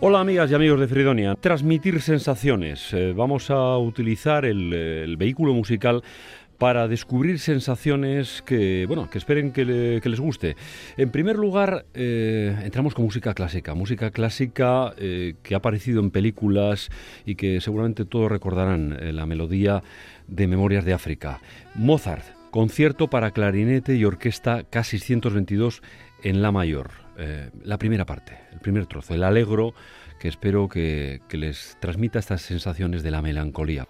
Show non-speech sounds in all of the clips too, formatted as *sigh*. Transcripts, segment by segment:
Hola amigas y amigos de Fridonia. Transmitir sensaciones. Eh, vamos a utilizar el, vehículo musical para descubrir sensaciones que, bueno, que esperen que, les guste. En primer lugar, eh, entramos con música clásica, música clásica eh, que ha aparecido en películas y que seguramente todos recordarán la melodía de Memorias de África. Mozart, concierto para clarinete y orquesta K622 en La Mayor. Eh, la primera parte, el primer trozo, el alegro, que espero que les transmita estas sensaciones de la melancolía.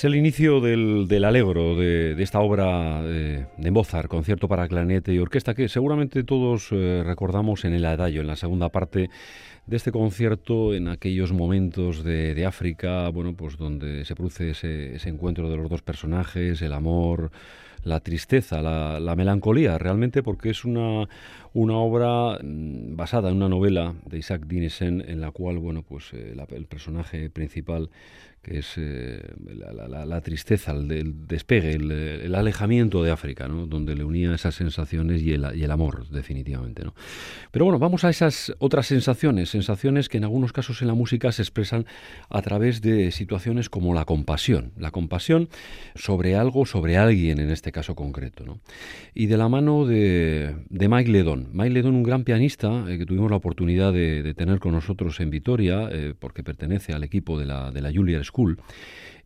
Es el inicio del, del alegro de, esta obra de, Mozart, concierto para clarinete y orquesta, que seguramente todos eh, recordamos en el Adagio, en la segunda parte de este concierto, en aquellos momentos de, África, bueno, pues donde se produce ese, encuentro de los dos personajes, el amor, la tristeza, la, melancolía, realmente porque es una, una obra mm, basada en una novela de Isaac Dinesen en la cual, bueno, pues eh, el personaje principal que es eh, la, tristeza, el, despegue, el, alejamiento de África, ¿no? donde le unía esas sensaciones y el, amor, definitivamente. ¿no? Pero bueno, vamos a esas otras sensaciones, sensaciones que en algunos casos en la música se expresan a través de situaciones como la compasión, la compasión sobre algo, sobre alguien en este caso concreto. ¿no? Y de la mano de, de Mike Ledon. Mike Ledon, un gran pianista eh, que tuvimos la oportunidad de, tener con nosotros en Vitoria, eh, porque pertenece al equipo de la, de la Juilliard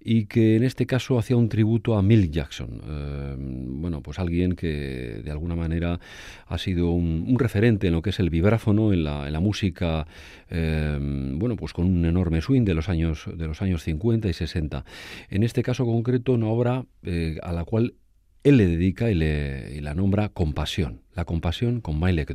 Y que en este caso hacía un tributo a Milt Jackson. Eh, bueno, pues alguien que de alguna manera ha sido un, referente en lo que es el vibráfono, en la, en la música, eh, bueno, pues con un enorme swing de los años, de los años 50 y 60. En este caso concreto, una obra eh, a la cual él le dedica y, le, y la nombra Compasión, la compasión con Mike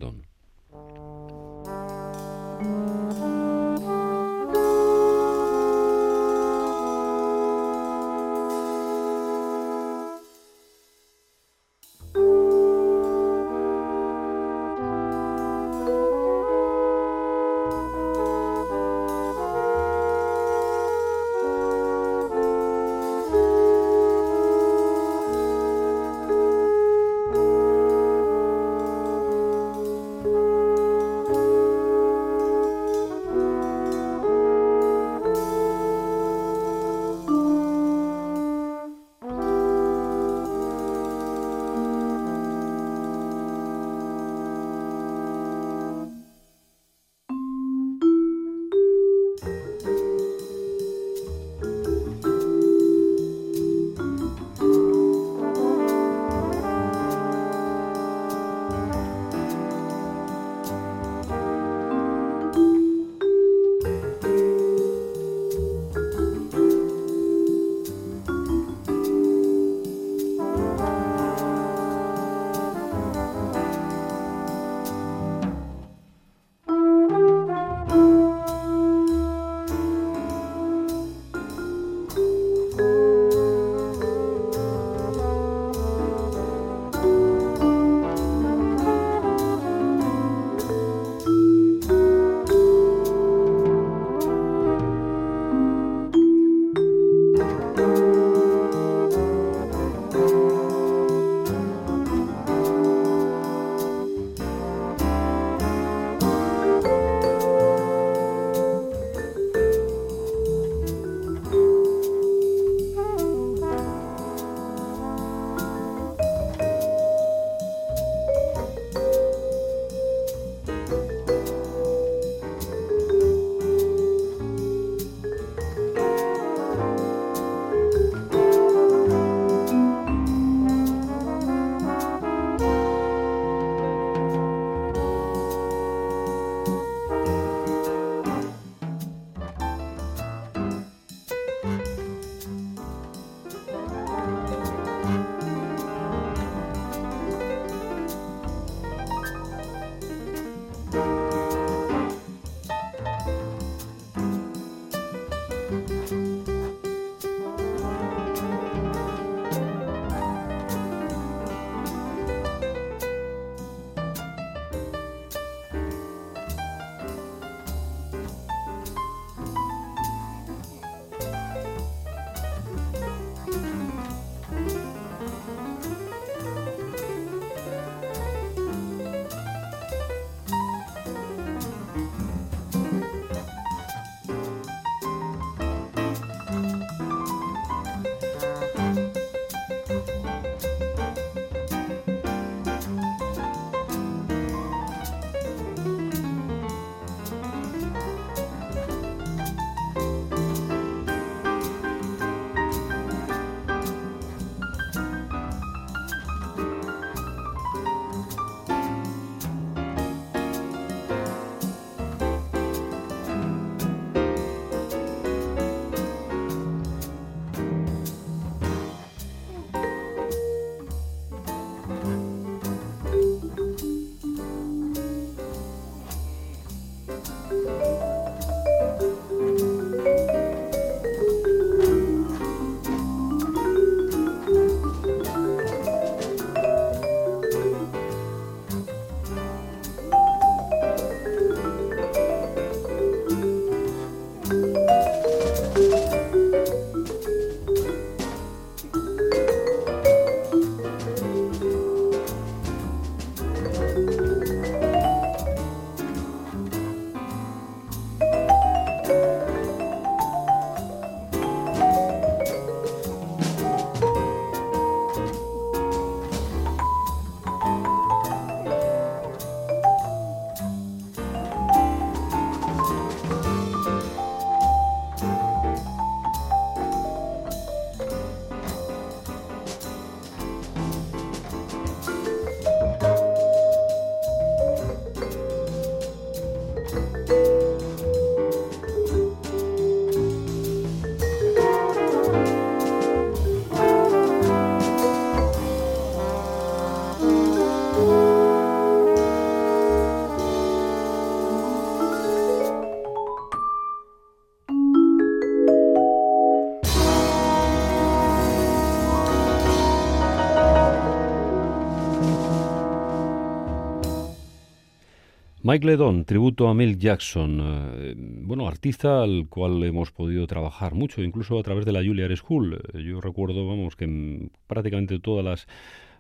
Mike Ledon, tributo a Mel Jackson, eh, bueno, artista al cual hemos podido trabajar mucho, incluso a través de la Juilliard School. Eh, yo recuerdo, vamos, que prácticamente todas las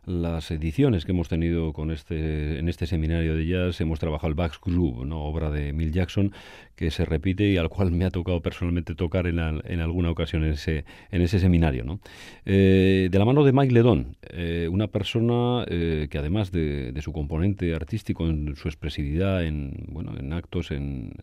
las ediciones que hemos tenido con este, en este seminario de jazz hemos trabajado el Bax Groove, ¿no? obra de Mil Jackson, que se repite y al cual me ha tocado personalmente tocar en, en alguna ocasión en ese, en ese seminario. ¿no? Eh, de la mano de Mike Ledon, eh, una persona eh, que además de, de, su componente artístico, en su expresividad, en, bueno, en actos, en,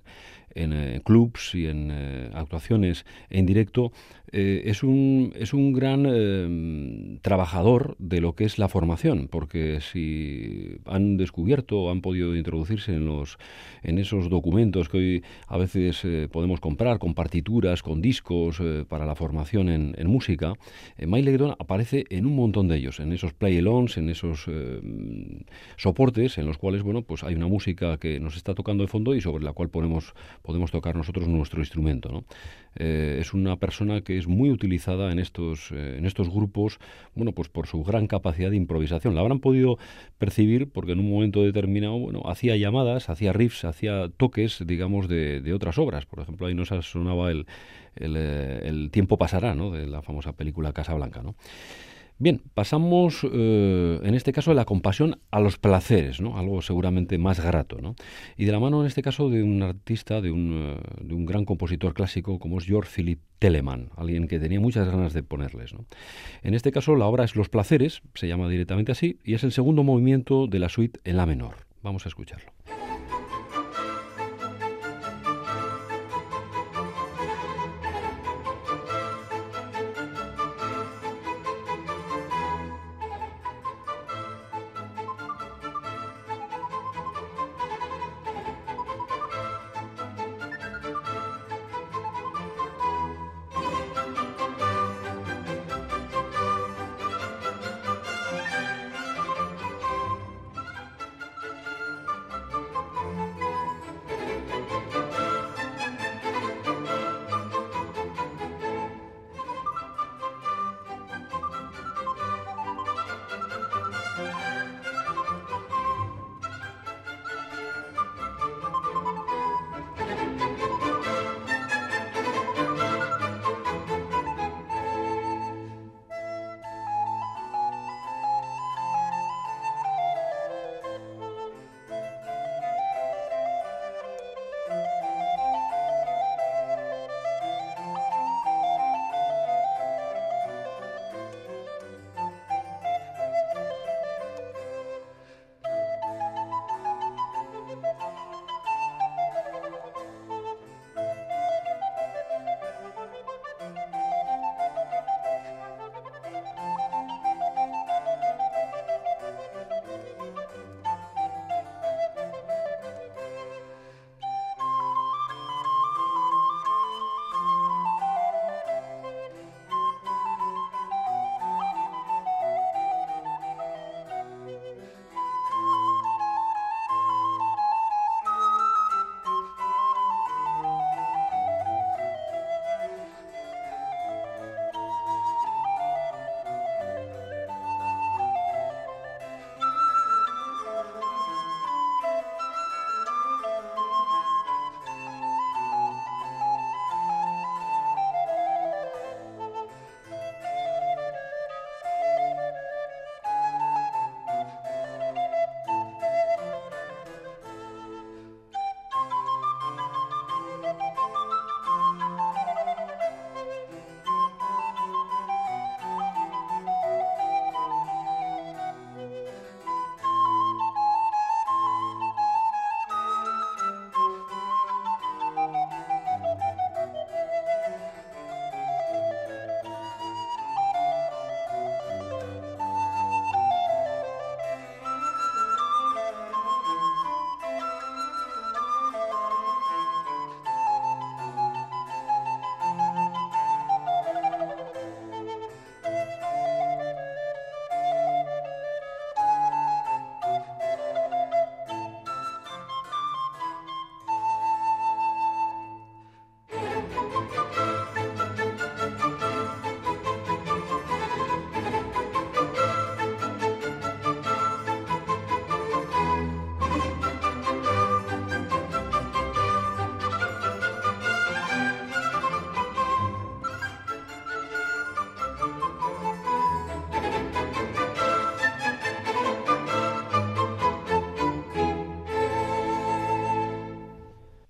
en clubs y en actuaciones en directo, es, un, es un gran trabajador de lo que es la formación, porque si han descubierto o han podido introducirse en, los, en esos documentos que hoy a veces eh, podemos comprar con partituras, con discos eh, para la formación en, música, eh, Mike aparece en un montón de ellos, en esos play-alongs, en esos eh, soportes en los cuales bueno, pues hay una música que nos está tocando de fondo y sobre la cual podemos, podemos tocar nosotros nuestro instrumento. ¿no? es una persona que es muy utilizada en estos, en estos grupos, bueno, pues por su gran capacidad de improvisación. La habrán podido percibir porque en un momento determinado, bueno, hacía llamadas, hacía riffs, hacía toques, digamos, de, otras obras. Por ejemplo, ahí nos sonaba el, eh, el, Tiempo pasará, ¿no? de la famosa película Casablanca. ¿no? Bien, pasamos eh, en este caso de la compasión a los placeres, ¿no? algo seguramente más grato. ¿no? Y de la mano en este caso de un artista, de un, eh, de un gran compositor clásico como es George Philip Telemann, alguien que tenía muchas ganas de ponerles. ¿no? En este caso la obra es Los placeres, se llama directamente así, y es el segundo movimiento de la suite en la menor. Vamos a escucharlo.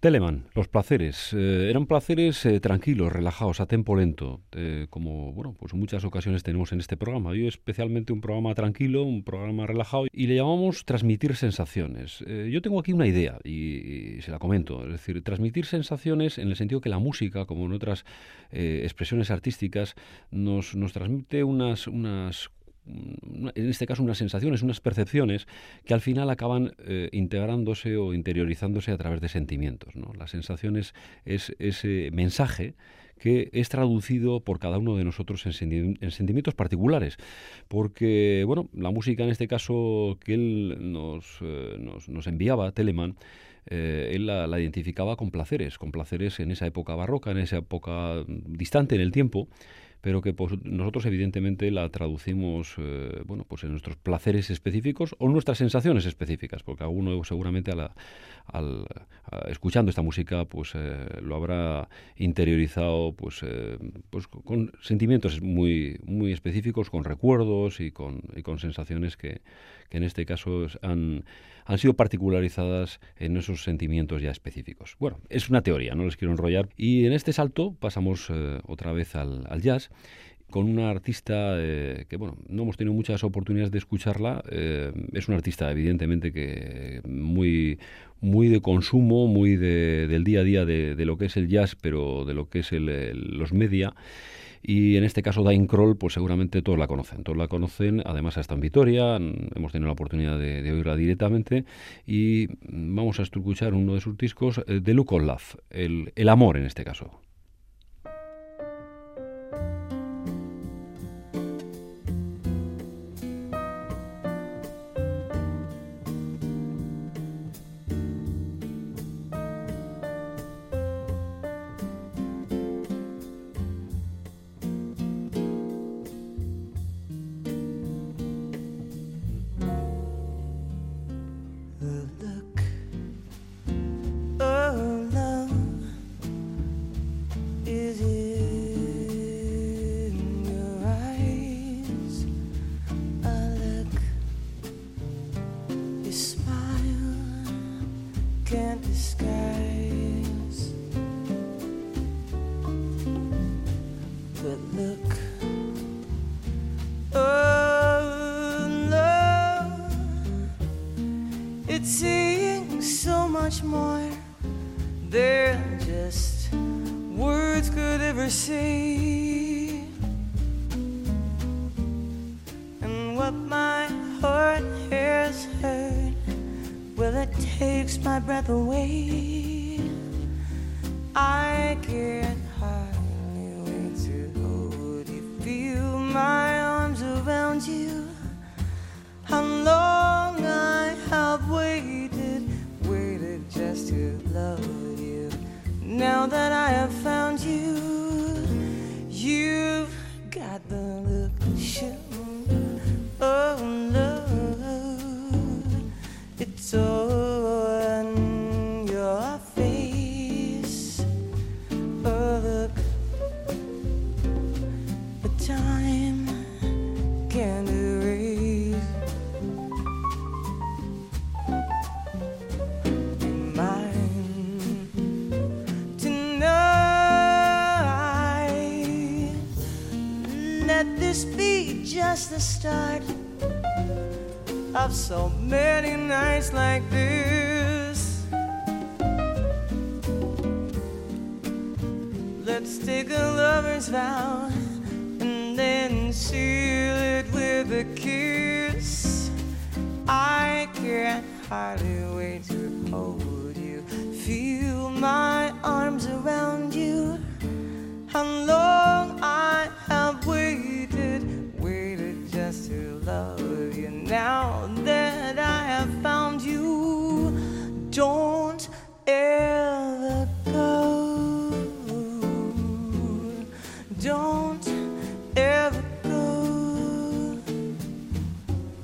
Telemann, los placeres. Eh, eran placeres eh, tranquilos, relajados, a tempo lento, eh, como bueno, pues muchas ocasiones tenemos en este programa. Hoy especialmente un programa tranquilo, un programa relajado, y le llamamos transmitir sensaciones. yo tengo aquí una idea y, se la comento. Es decir, transmitir sensaciones en el sentido que la música, como en otras expresiones artísticas, nos, nos transmite unas, unas en este caso unas sensaciones, unas percepciones que al final acaban eh, integrándose o interiorizándose a través de sentimientos. ¿no? Las sensaciones es ese mensaje que es traducido por cada uno de nosotros en, sentimientos particulares. Porque, bueno, la música en este caso que él nos, eh, nos, enviaba, Telemann, eh, él la, la, identificaba con placeres, con placeres en esa época barroca, en esa época distante en el tiempo, pero que pues, nosotros evidentemente la traducimos eh, bueno, pues en nuestros placeres específicos o nuestras sensaciones específicas, porque alguno seguramente al, escuchando esta música pues eh, lo habrá interiorizado pues, eh, pues con sentimientos muy, muy específicos, con recuerdos y con, y con sensaciones que, que en este caso han han sido particularizadas en esos sentimientos ya específicos. Bueno, es una teoría, no les quiero enrollar. Y en este salto pasamos otra vez al, jazz con una artista eh, que, bueno, no hemos tenido muchas oportunidades de escucharla. Eh, es una artista, evidentemente, que muy, muy de consumo, muy del día a día de, lo que es el jazz, pero de lo que es los media. Y en este caso, Dain Kroll, pues seguramente todos la conocen. Todos la conocen, además está en Vitoria, hemos tenido la oportunidad de, oírla directamente. Y vamos a escuchar uno de sus discos, The Look of Love, el, el amor en este caso. what my heart has heard. Well, it takes my breath away. I can hardly wait to hold you, feel my arms around you. How long I have waited, waited just to love you. Now that I have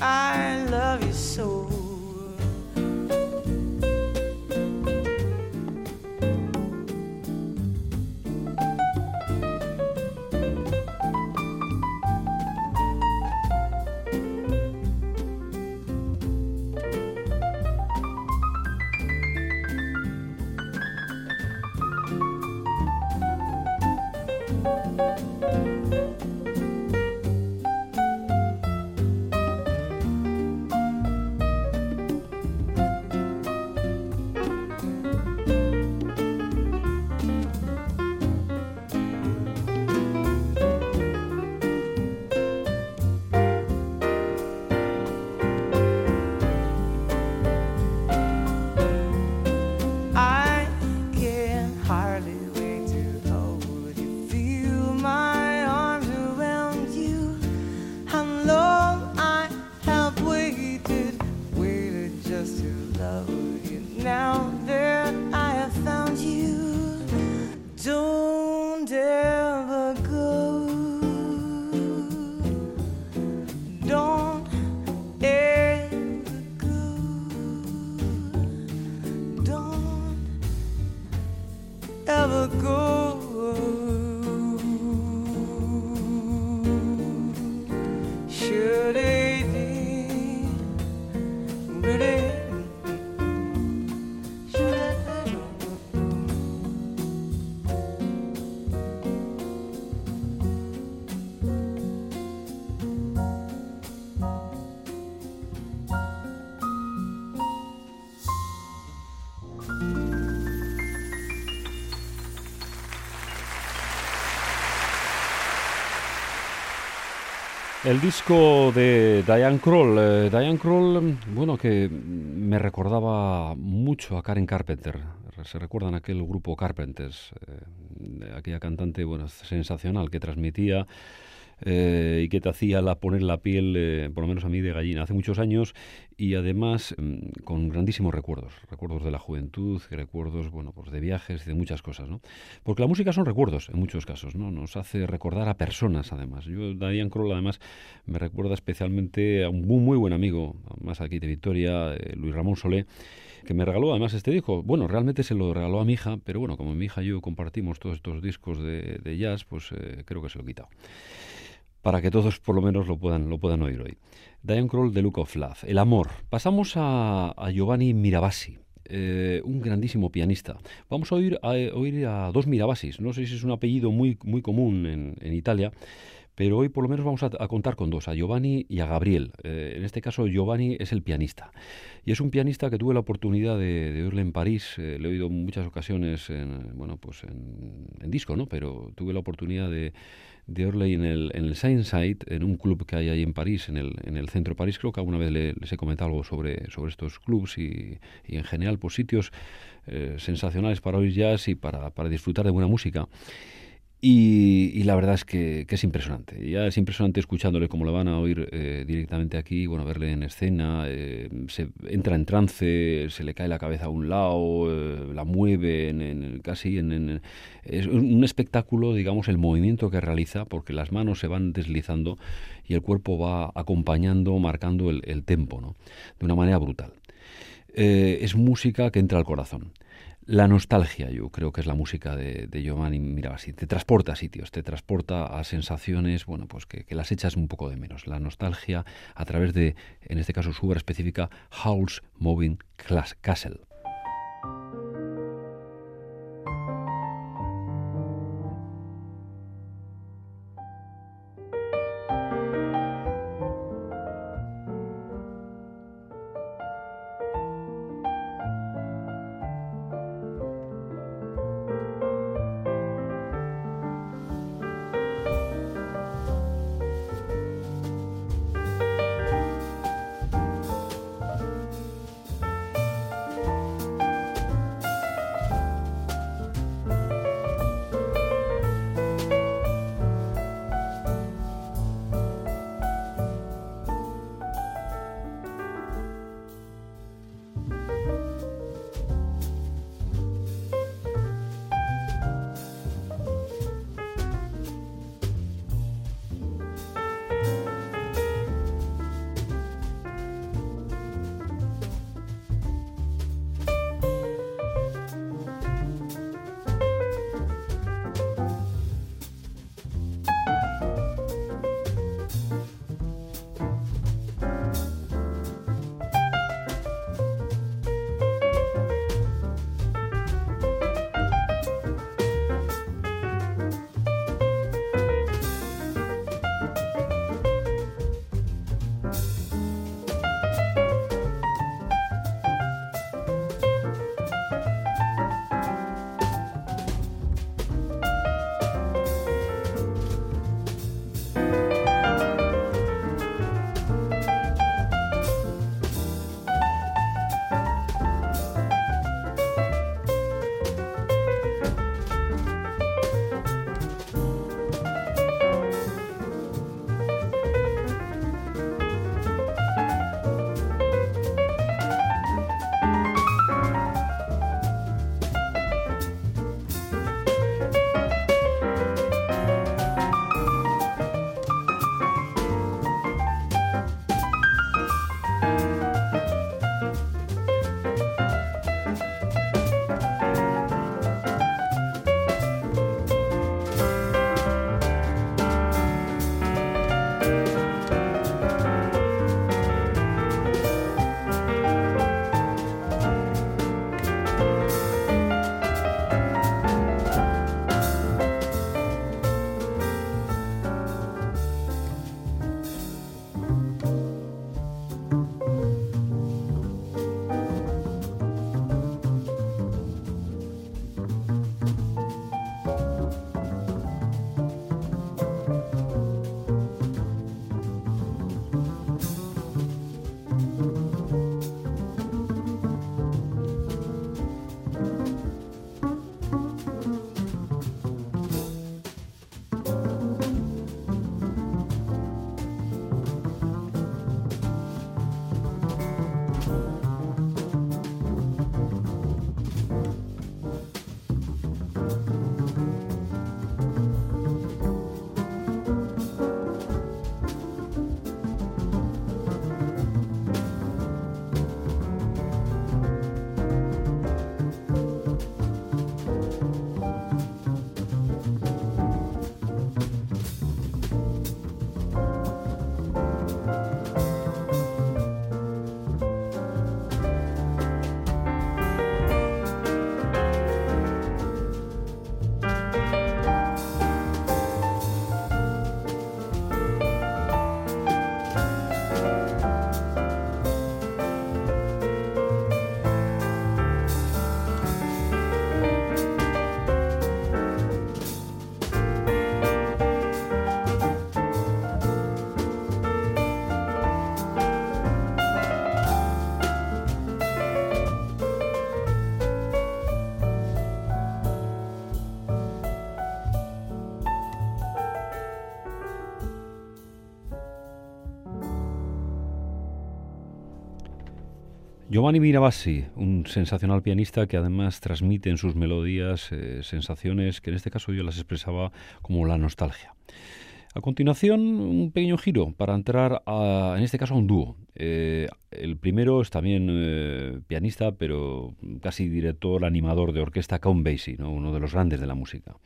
I love you so. El disco de Diane Kroll, eh, Diane Kroll, bueno, que me recordaba mucho a Karen Carpenter. Se recuerdan aquel grupo Carpenters, eh, aquella cantante, bueno, sensacional que transmitía eh, y que te hacía la, poner la piel, eh, por lo menos a mí, de gallina hace muchos años y además mm, con grandísimos recuerdos, recuerdos de la juventud, recuerdos, bueno, pues de viajes de muchas cosas, ¿no? Porque la música son recuerdos en muchos casos, ¿no? Nos hace recordar a personas, además. Yo, Diane Kroll, además, me recuerda especialmente a un muy, buen amigo, más aquí de Victoria, eh, Luis Ramón Solé, que me regaló además este disco. Bueno, realmente se lo regaló a mi hija, pero bueno, como mi hija y yo compartimos todos estos discos de, jazz, pues creo que se lo he quitado para que todos por lo menos lo puedan, lo puedan oír hoy. Diane Kroll, The Look of Love, El Amor. Pasamos a, Giovanni Mirabassi. eh, un grandísimo pianista. Vamos a oír a, oír a dos Mirabasis. No sé si es un apellido muy, muy común en, en Italia, pero hoy por lo menos vamos a, contar con dos, a Giovanni y a Gabriel. Eh, en este caso Giovanni es el pianista. Y es un pianista que tuve la oportunidad de, de oírle en París. eh, le he oído en muchas ocasiones en, bueno, pues en, en disco, ¿no? Pero tuve la oportunidad de, de oírle en el, en el Side, en un club que hay ahí en París, en el, en el centro de París. Creo que alguna vez le- les he comentado algo sobre, sobre estos clubs y, y en general pues sitios eh, sensacionales para oír jazz y para, para disfrutar de buena música. Y, la verdad es que, es impresionante. Ya es impresionante escuchándole como lo van a oír eh, directamente aquí, bueno, verle en escena, eh, se entra en trance, se le cae la cabeza a un lado, eh, la mueve, en, casi en, es un espectáculo, digamos, el movimiento que realiza, porque las manos se van deslizando y el cuerpo va acompañando, marcando el, el tempo, ¿no? De una manera brutal. Es música que entra al corazón. La nostalgia, yo creo que es la música de, de Giovanni Mirabassi. Te transporta a sitios, te transporta a sensaciones, bueno, pues que, las echas un poco de menos. La nostalgia a través de, en este caso, su obra específica, House Moving Class- Castle. Giovanni Mirabassi, un sensacional pianista que además transmite en sus melodías eh, sensaciones que en este caso yo las expresaba como la nostalgia. A continuación, un pequeño giro para entrar a, en este caso a un dúo. Eh, el primero es también eh, pianista, pero casi director, animador de orquesta, Count Basie, uno de los grandes de la música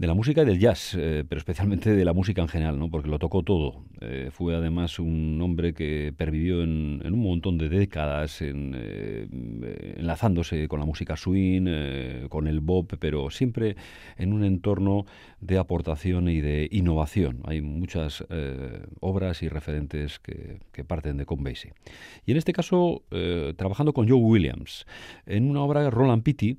de la música y del jazz, eh, pero especialmente de la música en general, ¿no? porque lo tocó todo. Eh, fue además un hombre que pervivió en, un montón de décadas, en, eh, enlazándose con la música swing, con el bop, pero siempre en un entorno de aportación y de innovación. Hay muchas obras y referentes que, que, parten de Con. Y en este caso, trabajando con Joe Williams, en una obra Roland Pitti,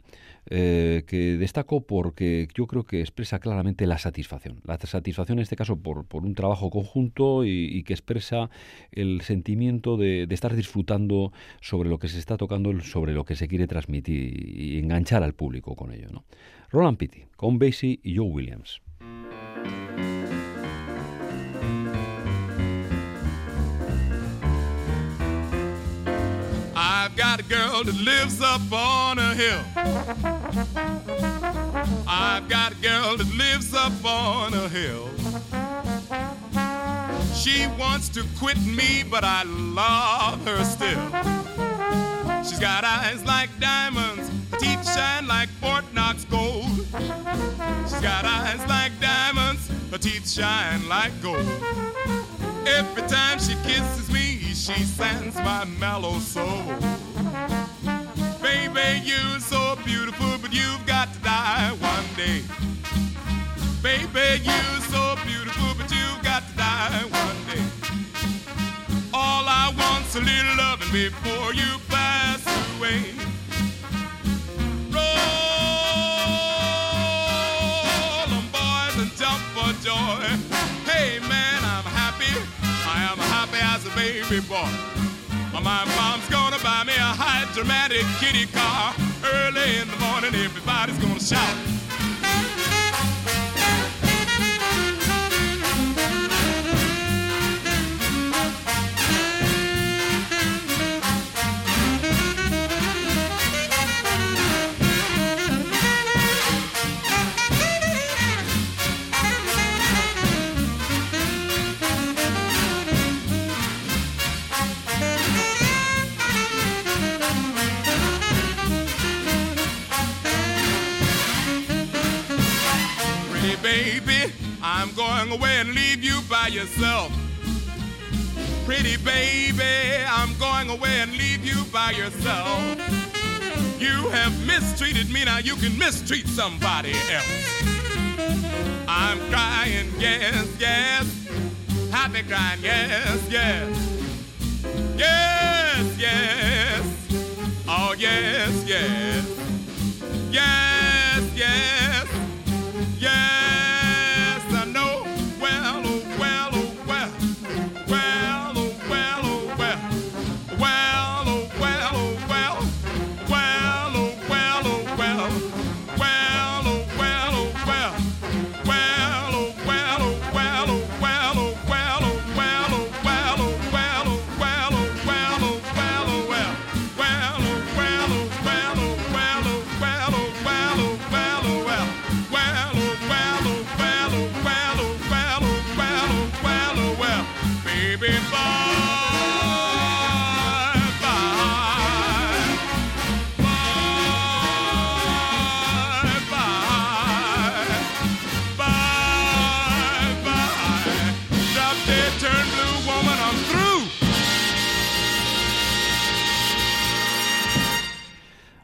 eh, que destaco porque yo creo que expresa claramente la satisfacción. La satisfacción en este caso por, un trabajo conjunto y, que expresa el sentimiento de, estar disfrutando sobre lo que se está tocando, sobre lo que se quiere transmitir y, enganchar al público con ello. ¿no? Roland Pitti, con Basie y Joe Williams. Girl that lives up on a hill. I've got a girl that lives up on a hill. She wants to quit me, but I love her still. She's got eyes like diamonds, teeth shine like Fort Knox gold. She's got eyes like diamonds, her teeth shine like gold. Every time she kisses me, she sends my mellow soul. Baby, you're so beautiful, but you've got to die one day. Baby, you're so beautiful, but you've got to die one day. All I want's a little loving before you pass away. Roll on, boys, and jump for joy. Hey, man, I'm happy. I am happy as a baby boy. My mom's gonna buy me a high dramatic kitty car. Early in the morning, everybody's gonna shout. Yourself. Pretty baby, I'm going away and leave you by yourself. You have mistreated me, now you can mistreat somebody else. I'm crying, yes, yes. Happy crying, yes, yes. Yes, yes. Oh, yes, yes. Yes, yes. Yes.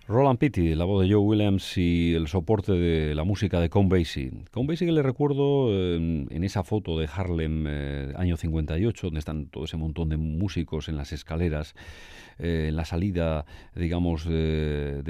Roland Pitti, la voz de Joe Williams y el soporte de la música de Count Basie. Count Basie que le recuerdo en, esa foto de Harlem, eh, año 58, donde están todo ese montón de músicos en las escaleras, eh, la salida, digamos, de,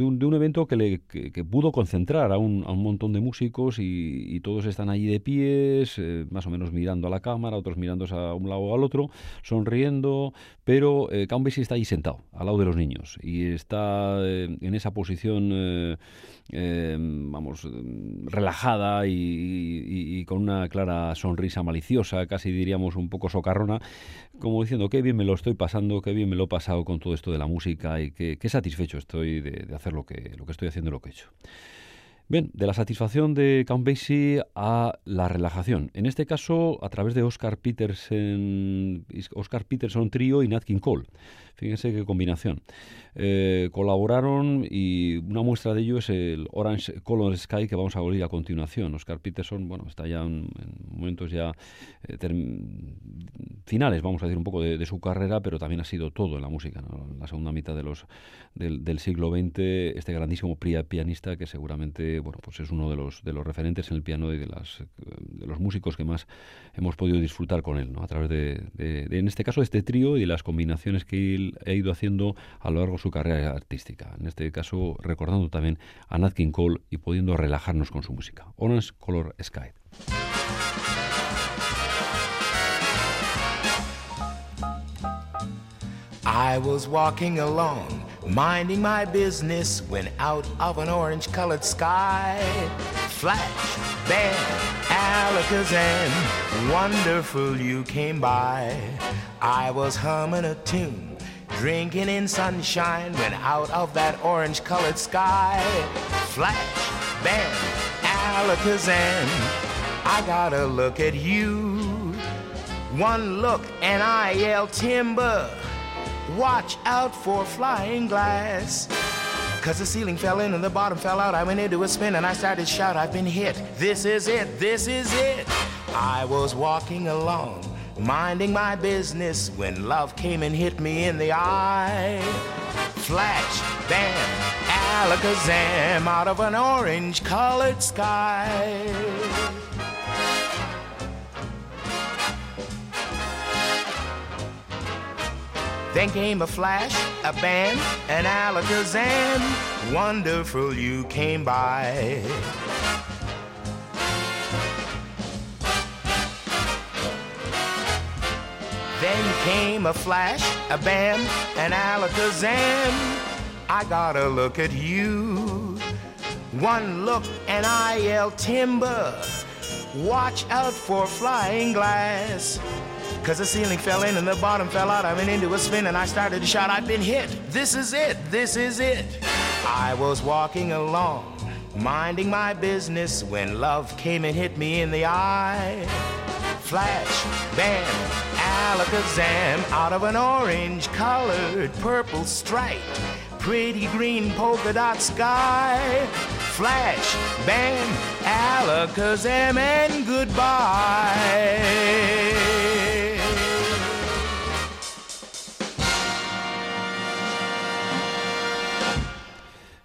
un, evento que, le, pudo concentrar a un, montón de músicos y, todos están allí de pies, eh, más o menos mirando a la cámara, otros mirando a un lado o al otro, sonriendo, pero Basie está ahí sentado, al lado de los niños, y está eh, en esa posición, eh, eh, vamos, relajada y, con una clara sonrisa maliciosa, casi diríamos un poco socarrona, como diciendo, qué bien me lo estoy pasando, qué bien me lo he pasado con todo esto de la música y qué, satisfecho estoy de, hacer lo que, lo que estoy haciendo y lo que he hecho. Bien, de la satisfacción de Count Basie a la relajación. En este caso, a través de Oscar Peterson, Oscar Peterson Trio y Nat King Cole. Fíjense qué combinación. Eh, colaboraron y una muestra de ello es el Orange Color Sky que vamos a oír a continuación. Oscar Peterson, bueno, está ya en, momentos ya eh, finales, vamos a decir, un poco de, su carrera, pero también ha sido todo en la música. En la segunda mitad del, siglo XX, este grandísimo pianista que seguramente bueno, pues es uno de los, de los referentes en el piano y de, las, de los músicos que más hemos podido disfrutar con él, ¿no? a través de, de en este caso, este trío y las combinaciones que él ha ido haciendo a lo largo su carrera artística. En este caso, recordando también a Nat King Cole y pudiendo relajarnos con su música. Orange Color Sky. I was walking along, minding my business, when out of an orange colored sky, flash, bam, alakazam, wonderful you came by. I was humming a tune Drinking in sunshine when out of that orange colored sky. Flash, bam, alakazam. I gotta look at you. One look and I yell timber. Watch out for flying glass. Cause the ceiling fell in and the bottom fell out. I went into a spin and I started shout, I've been hit. This is it, this is it. I was walking along minding my business when love came and hit me in the eye. Flash, bam, alakazam out of an orange colored sky. Then came a flash, a bam, an alakazam. Wonderful you came by. Then came a flash, a bam, an alakazam. I gotta look at you. One look and I yell timber. Watch out for flying glass. Cause the ceiling fell in and the bottom fell out. I went into a spin and I started to shout, I've been hit. This is it, this is it. I was walking along, minding my business when love came and hit me in the eye. Flash, bam, alakazam out of an orange colored purple stripe. Pretty green polka dot sky. Flash, bam, alakazam, and goodbye.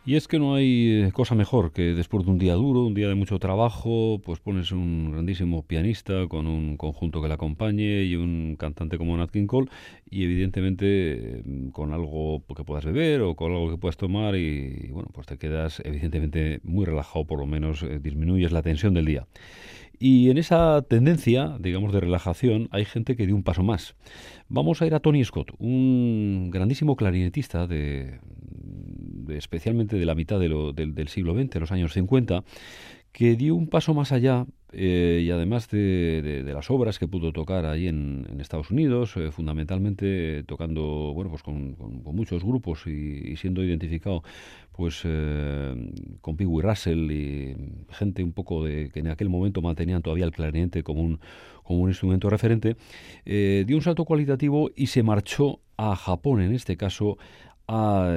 Y es que no hay eh, cosa mejor que después de un día duro, un día de mucho trabajo, pues pones un grandísimo pianista con un conjunto que le acompañe y un cantante como Nat King Cole y evidentemente mm, con algo que puedas beber o con algo que puedas tomar y, bueno, pues te quedas evidentemente muy relajado, por lo menos eh, disminuyes la tensión del día. Y en esa tendencia, digamos, de relajación, hay gente que dio un paso más. Vamos a ir a Tony Scott, un grandísimo clarinetista de, especialmente de la mitad del, siglo XX, los años 50, que dio un paso más allá eh, y además de, las obras que pudo tocar ahí en, Estados Unidos, eh, fundamentalmente tocando bueno pues con, muchos grupos y, siendo identificado pues eh, con Pee Russell y gente un poco de que en aquel momento mantenían todavía el clarinete como un, como un instrumento referente, dio un salto cualitativo y se marchó a Japón en este caso a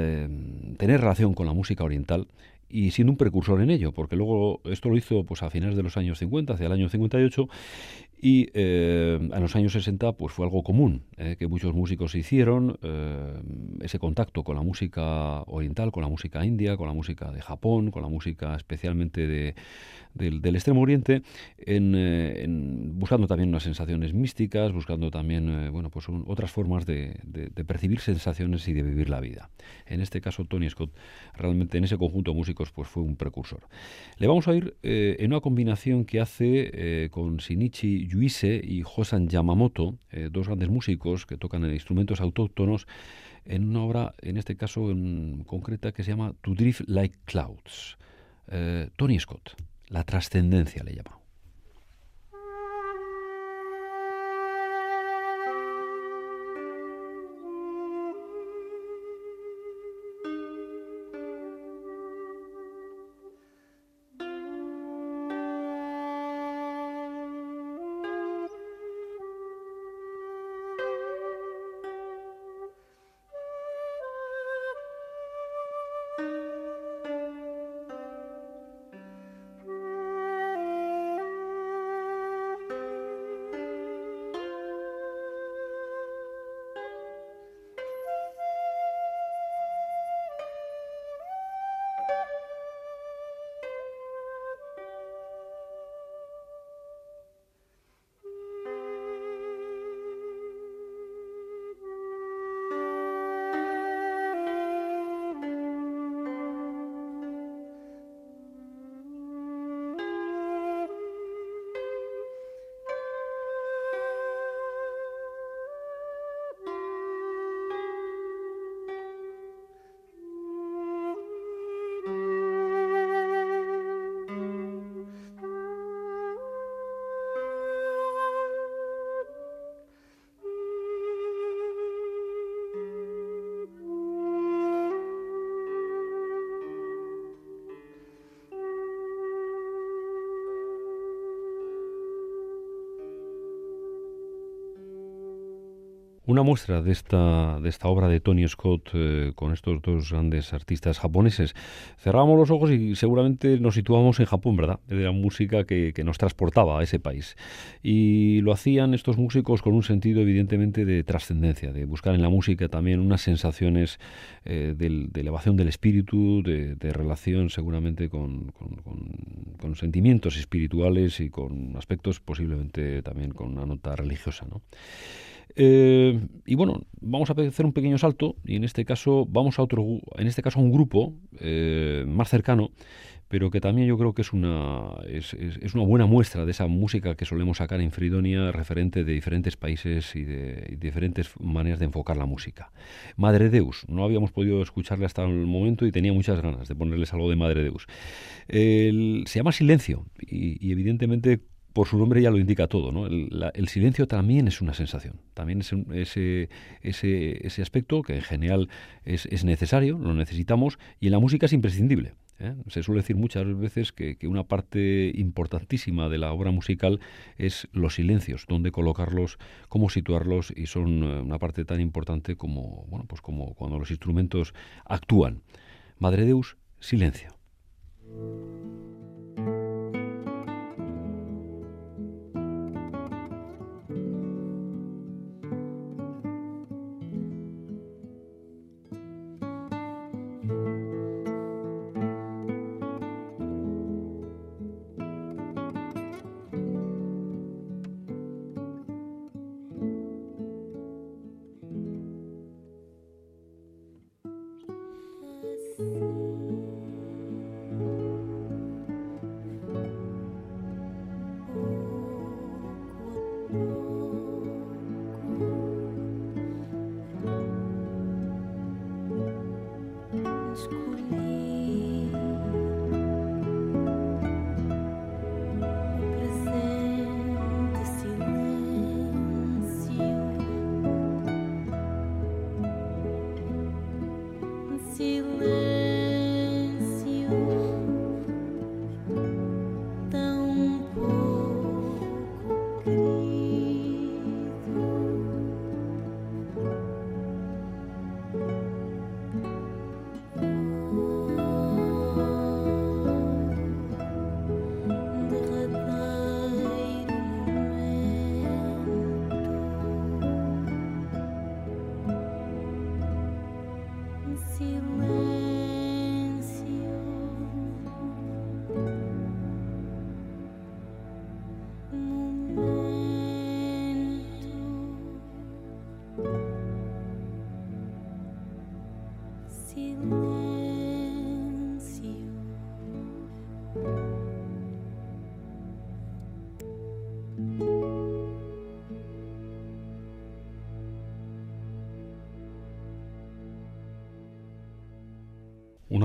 tener relación con la música oriental y siendo un precursor en ello, porque luego esto lo hizo pues a finales de los años 50, hacia el año 58, y eh, en los años 60 pues fue algo común eh, que muchos músicos hicieron, eh, ese contacto con la música oriental, con la música india, con la música de Japón, con la música especialmente de, del, Extremo Oriente, en, buscando también unas sensaciones místicas, buscando también bueno, pues otras formas de, percibir sensaciones y de vivir la vida. En este caso, Tony Scott realmente en ese conjunto de músicos pues fue un precursor. Le vamos a ir en una combinación que hace con Shinichi Yuise y Hosan Yamamoto, eh, dos grandes músicos que tocan en instrumentos autóctonos, en una obra, en este caso en concreta, que se llama To Drift Like Clouds. Eh, Tony Scott, la trascendencia le llama. Una muestra de esta, de esta obra de Tony Scott eh, con estos dos grandes artistas japoneses. Cerrábamos los ojos y seguramente nos situábamos en Japón, ¿verdad? De la música que, nos transportaba a ese país. Y lo hacían estos músicos con un sentido evidentemente de trascendencia, de buscar en la música también unas sensaciones eh, de, elevación del espíritu, de, relación seguramente con, con sentimientos espirituales y con aspectos posiblemente también con una nota religiosa, ¿no? Eh, y bueno, vamos a hacer un pequeño salto y en este caso vamos a otro, en este caso a un grupo eh, más cercano, pero que también yo creo que es una, es, una buena muestra de esa música que solemos sacar en Fridonia, referente de diferentes países y de, diferentes maneras de enfocar la música. Madre Deus, no habíamos podido escucharle hasta el momento y tenía muchas ganas de ponerles algo de Madre Deus. se llama Silencio y, y evidentemente por su nombre ya lo indica todo, ¿no? El, silencio también es una sensación, también es ese, ese, ese, aspecto que en general es, necesario, lo necesitamos, y en la música es imprescindible. ¿eh? Se suele decir muchas veces que, una parte importantísima de la obra musical es los silencios, dónde colocarlos, cómo situarlos, y son eh, una parte tan importante como, bueno, pues como cuando los instrumentos actúan. Madre Deus, silencio.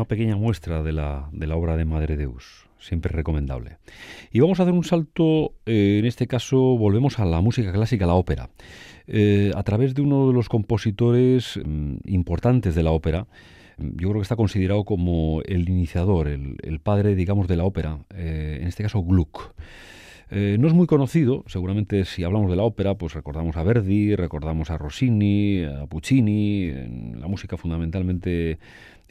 Pequeña muestra de la, de la, obra de Madre Deus, siempre recomendable. Y vamos a hacer un salto, eh, en este caso volvemos a la música clásica, la ópera. Eh, a través de uno de los compositores mm, importantes de la ópera, mm, yo creo que está considerado como el iniciador, el, padre, digamos, de la ópera, eh, en este caso Gluck. no es muy conocido, seguramente si hablamos de la ópera, pues recordamos a Verdi, recordamos a Rossini, a Puccini, en la música fundamentalmente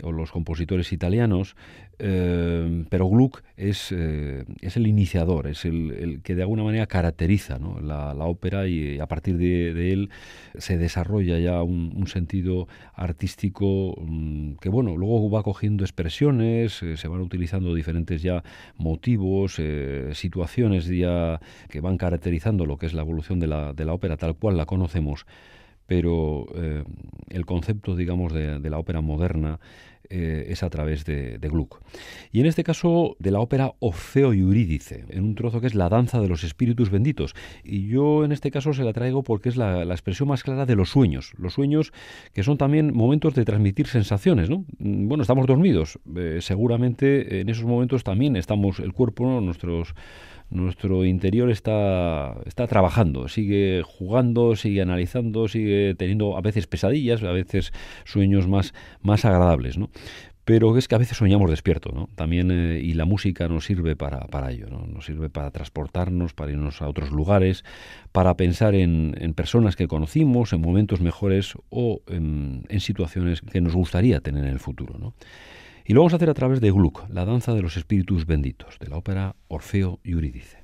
o los compositores italianos, eh, pero Gluck es, eh, es el iniciador, es el, que de alguna manera caracteriza la, ópera y a partir de, él se desarrolla ya un, sentido artístico mm, que bueno, luego va cogiendo expresiones, eh, se van utilizando diferentes ya motivos, situaciones ya que van caracterizando lo que es la evolución de la, de la ópera tal cual la conocemos pero el concepto, digamos, de, la ópera moderna eh, es a través de, Gluck. Y en este caso de la ópera Orfeo y Eurídice, en un trozo que es la danza de los espíritus benditos. Y yo en este caso se la traigo porque es la, expresión más clara de los sueños. Los sueños que son también momentos de transmitir sensaciones. ¿no? Mm, bueno, estamos dormidos. Eh, seguramente en esos momentos también estamos, el cuerpo, nuestros nuestro interior está, está trabajando, sigue jugando, sigue analizando, sigue teniendo a veces pesadillas, a veces sueños más, más agradables, ¿no? Pero es que a veces soñamos despierto, ¿no? También, eh, y la música nos sirve para, para ello, ¿no? Nos sirve para transportarnos, para irnos a otros lugares, para pensar en, en personas que conocimos, en momentos mejores o en, en situaciones que nos gustaría tener en el futuro, ¿no? Y lo vamos a hacer a través de Gluck, la danza de los espíritus benditos, de la ópera Orfeo y Eurídice.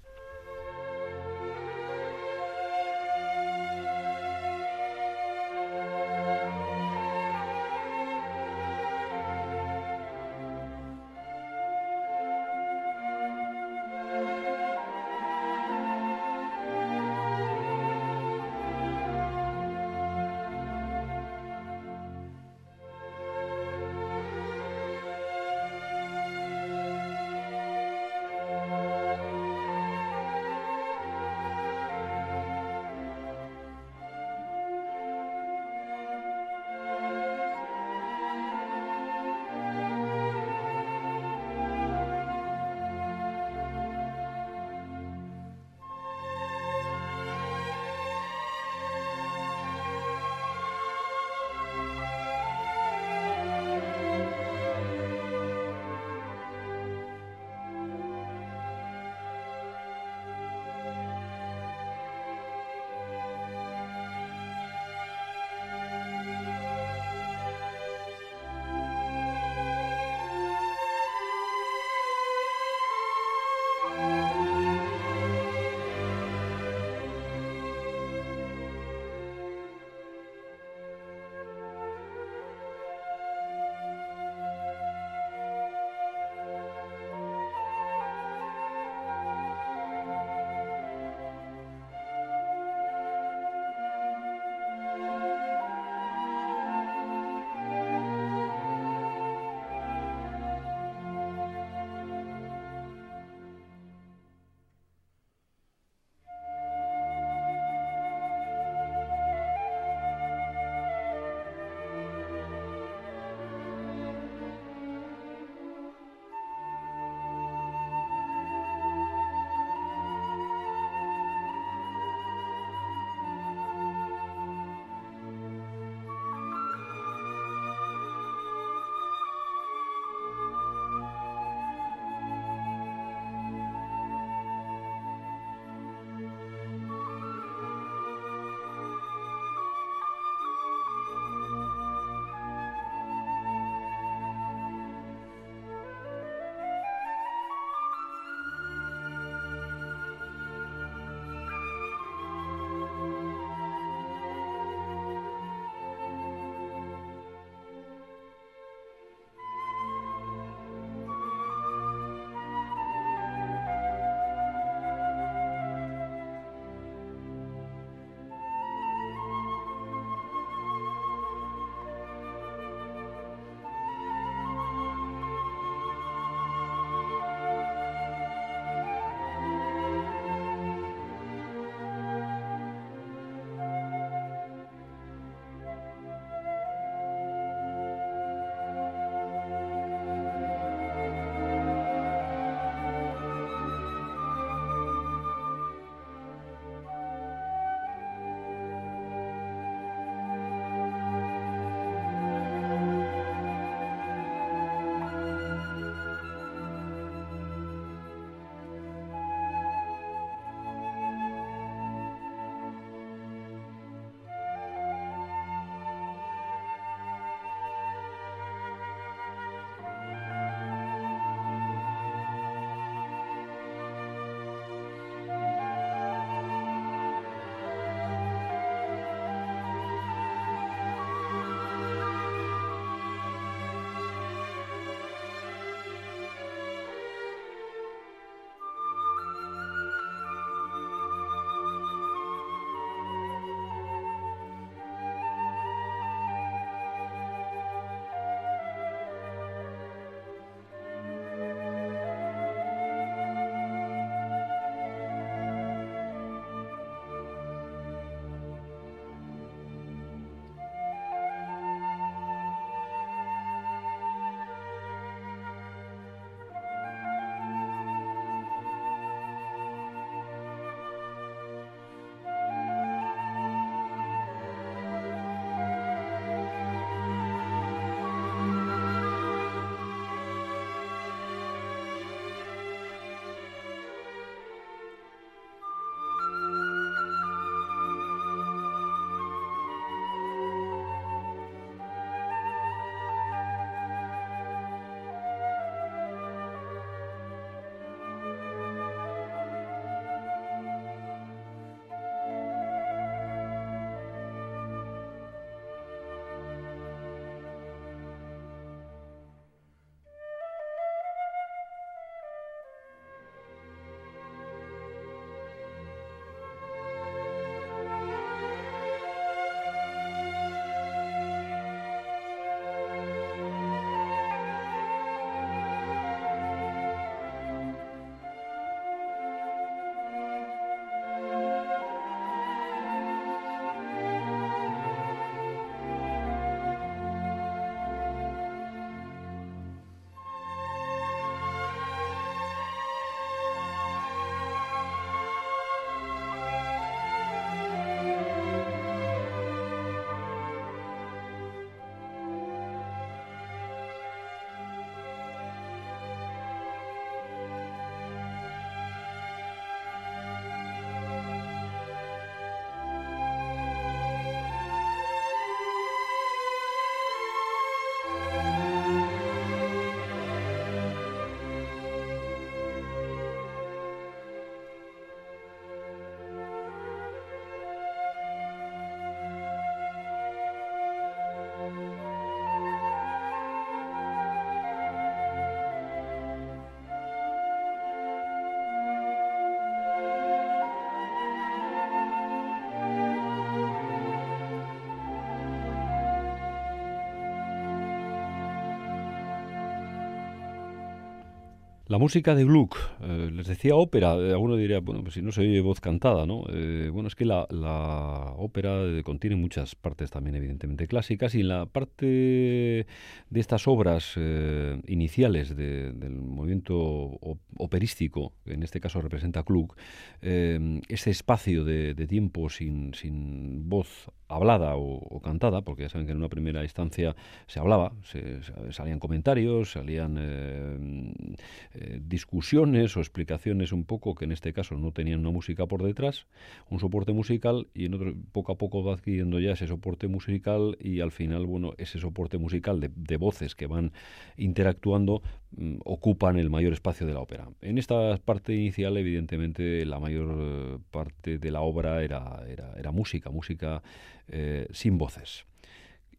La música de Gluck, eh, les decía ópera, eh, alguno diría, bueno, pues si no se oye voz cantada, ¿no? Eh, bueno, es que la, la ópera contiene muchas partes también evidentemente clásicas y en la parte de estas obras iniciales de- del movimiento operístico, que en este caso representa Gluck, ese espacio de, de tiempo sin, sin voz hablada o, o cantada, porque ya saben que en una primera instancia se hablaba, se- salían comentarios, salían eh, discusiones o explicaciones un poco que en este caso no tenían una música por detrás, un soporte musical y en otro poco a poco va adquiriendo ya ese soporte musical y al final, bueno, ese soporte musical de, voces que van interactuando mm, ocupan el mayor espacio de la ópera. En esta parte inicial, evidentemente, la mayor eh, parte de la obra era, música, música eh, sin voces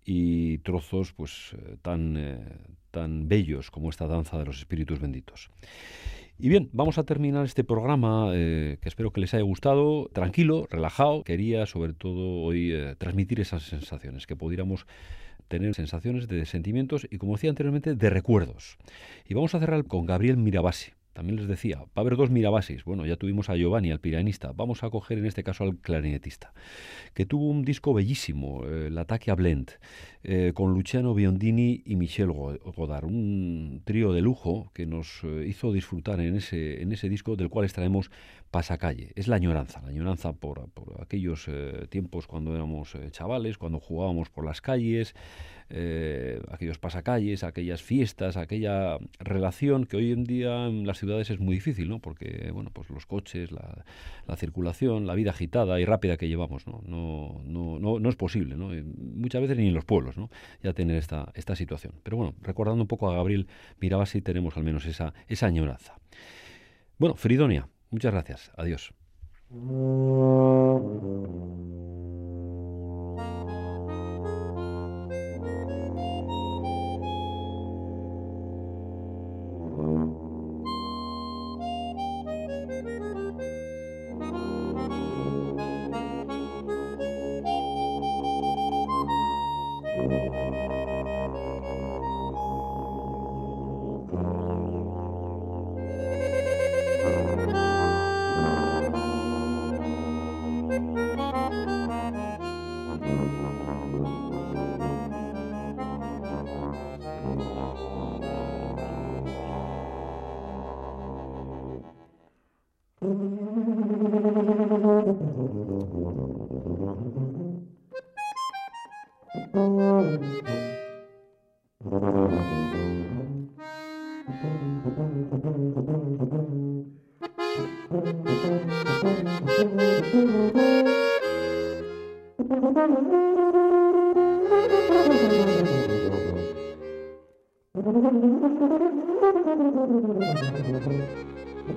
y trozos pues tan, tan bellos como esta danza de los espíritus benditos. Y bien, vamos a terminar este programa eh, que espero que les haya gustado, tranquilo, relajado. Quería sobre todo hoy eh, transmitir esas sensaciones, que pudiéramos tener sensaciones de sentimientos y, como decía anteriormente, de recuerdos. Y vamos a cerrar con Gabriel Mirabasi. También les decía, va a haber dos Mirabasis. Bueno, ya tuvimos a Giovanni, al pianista. Vamos a coger en este caso al clarinetista, que tuvo un disco bellísimo, eh, el Ataque a Blend, eh, con Luciano Biondini y Michel Go- Godard. Un trío de lujo que nos eh, hizo disfrutar en ese, en ese disco del cual extraemos Pasacalle. Es la añoranza, la añoranza por, por aquellos eh, tiempos cuando éramos chavales, cuando jugábamos por las calles, eh, aquellos pasacalles, aquellas fiestas, aquella relación que hoy en día en las ciudades es muy difícil, ¿no? Porque, bueno, pues los coches, la, la circulación, la vida agitada y rápida que llevamos, ¿no? No, no, no, no es posible, ¿no? Muchas veces ni en los pueblos, ¿no? Ya tener esta, esta situación. Pero bueno, recordando un poco a Gabriel Mirabasi, tenemos al menos esa, esa añoranza. Bueno, Fridonia, muchas gracias. Adiós. *laughs*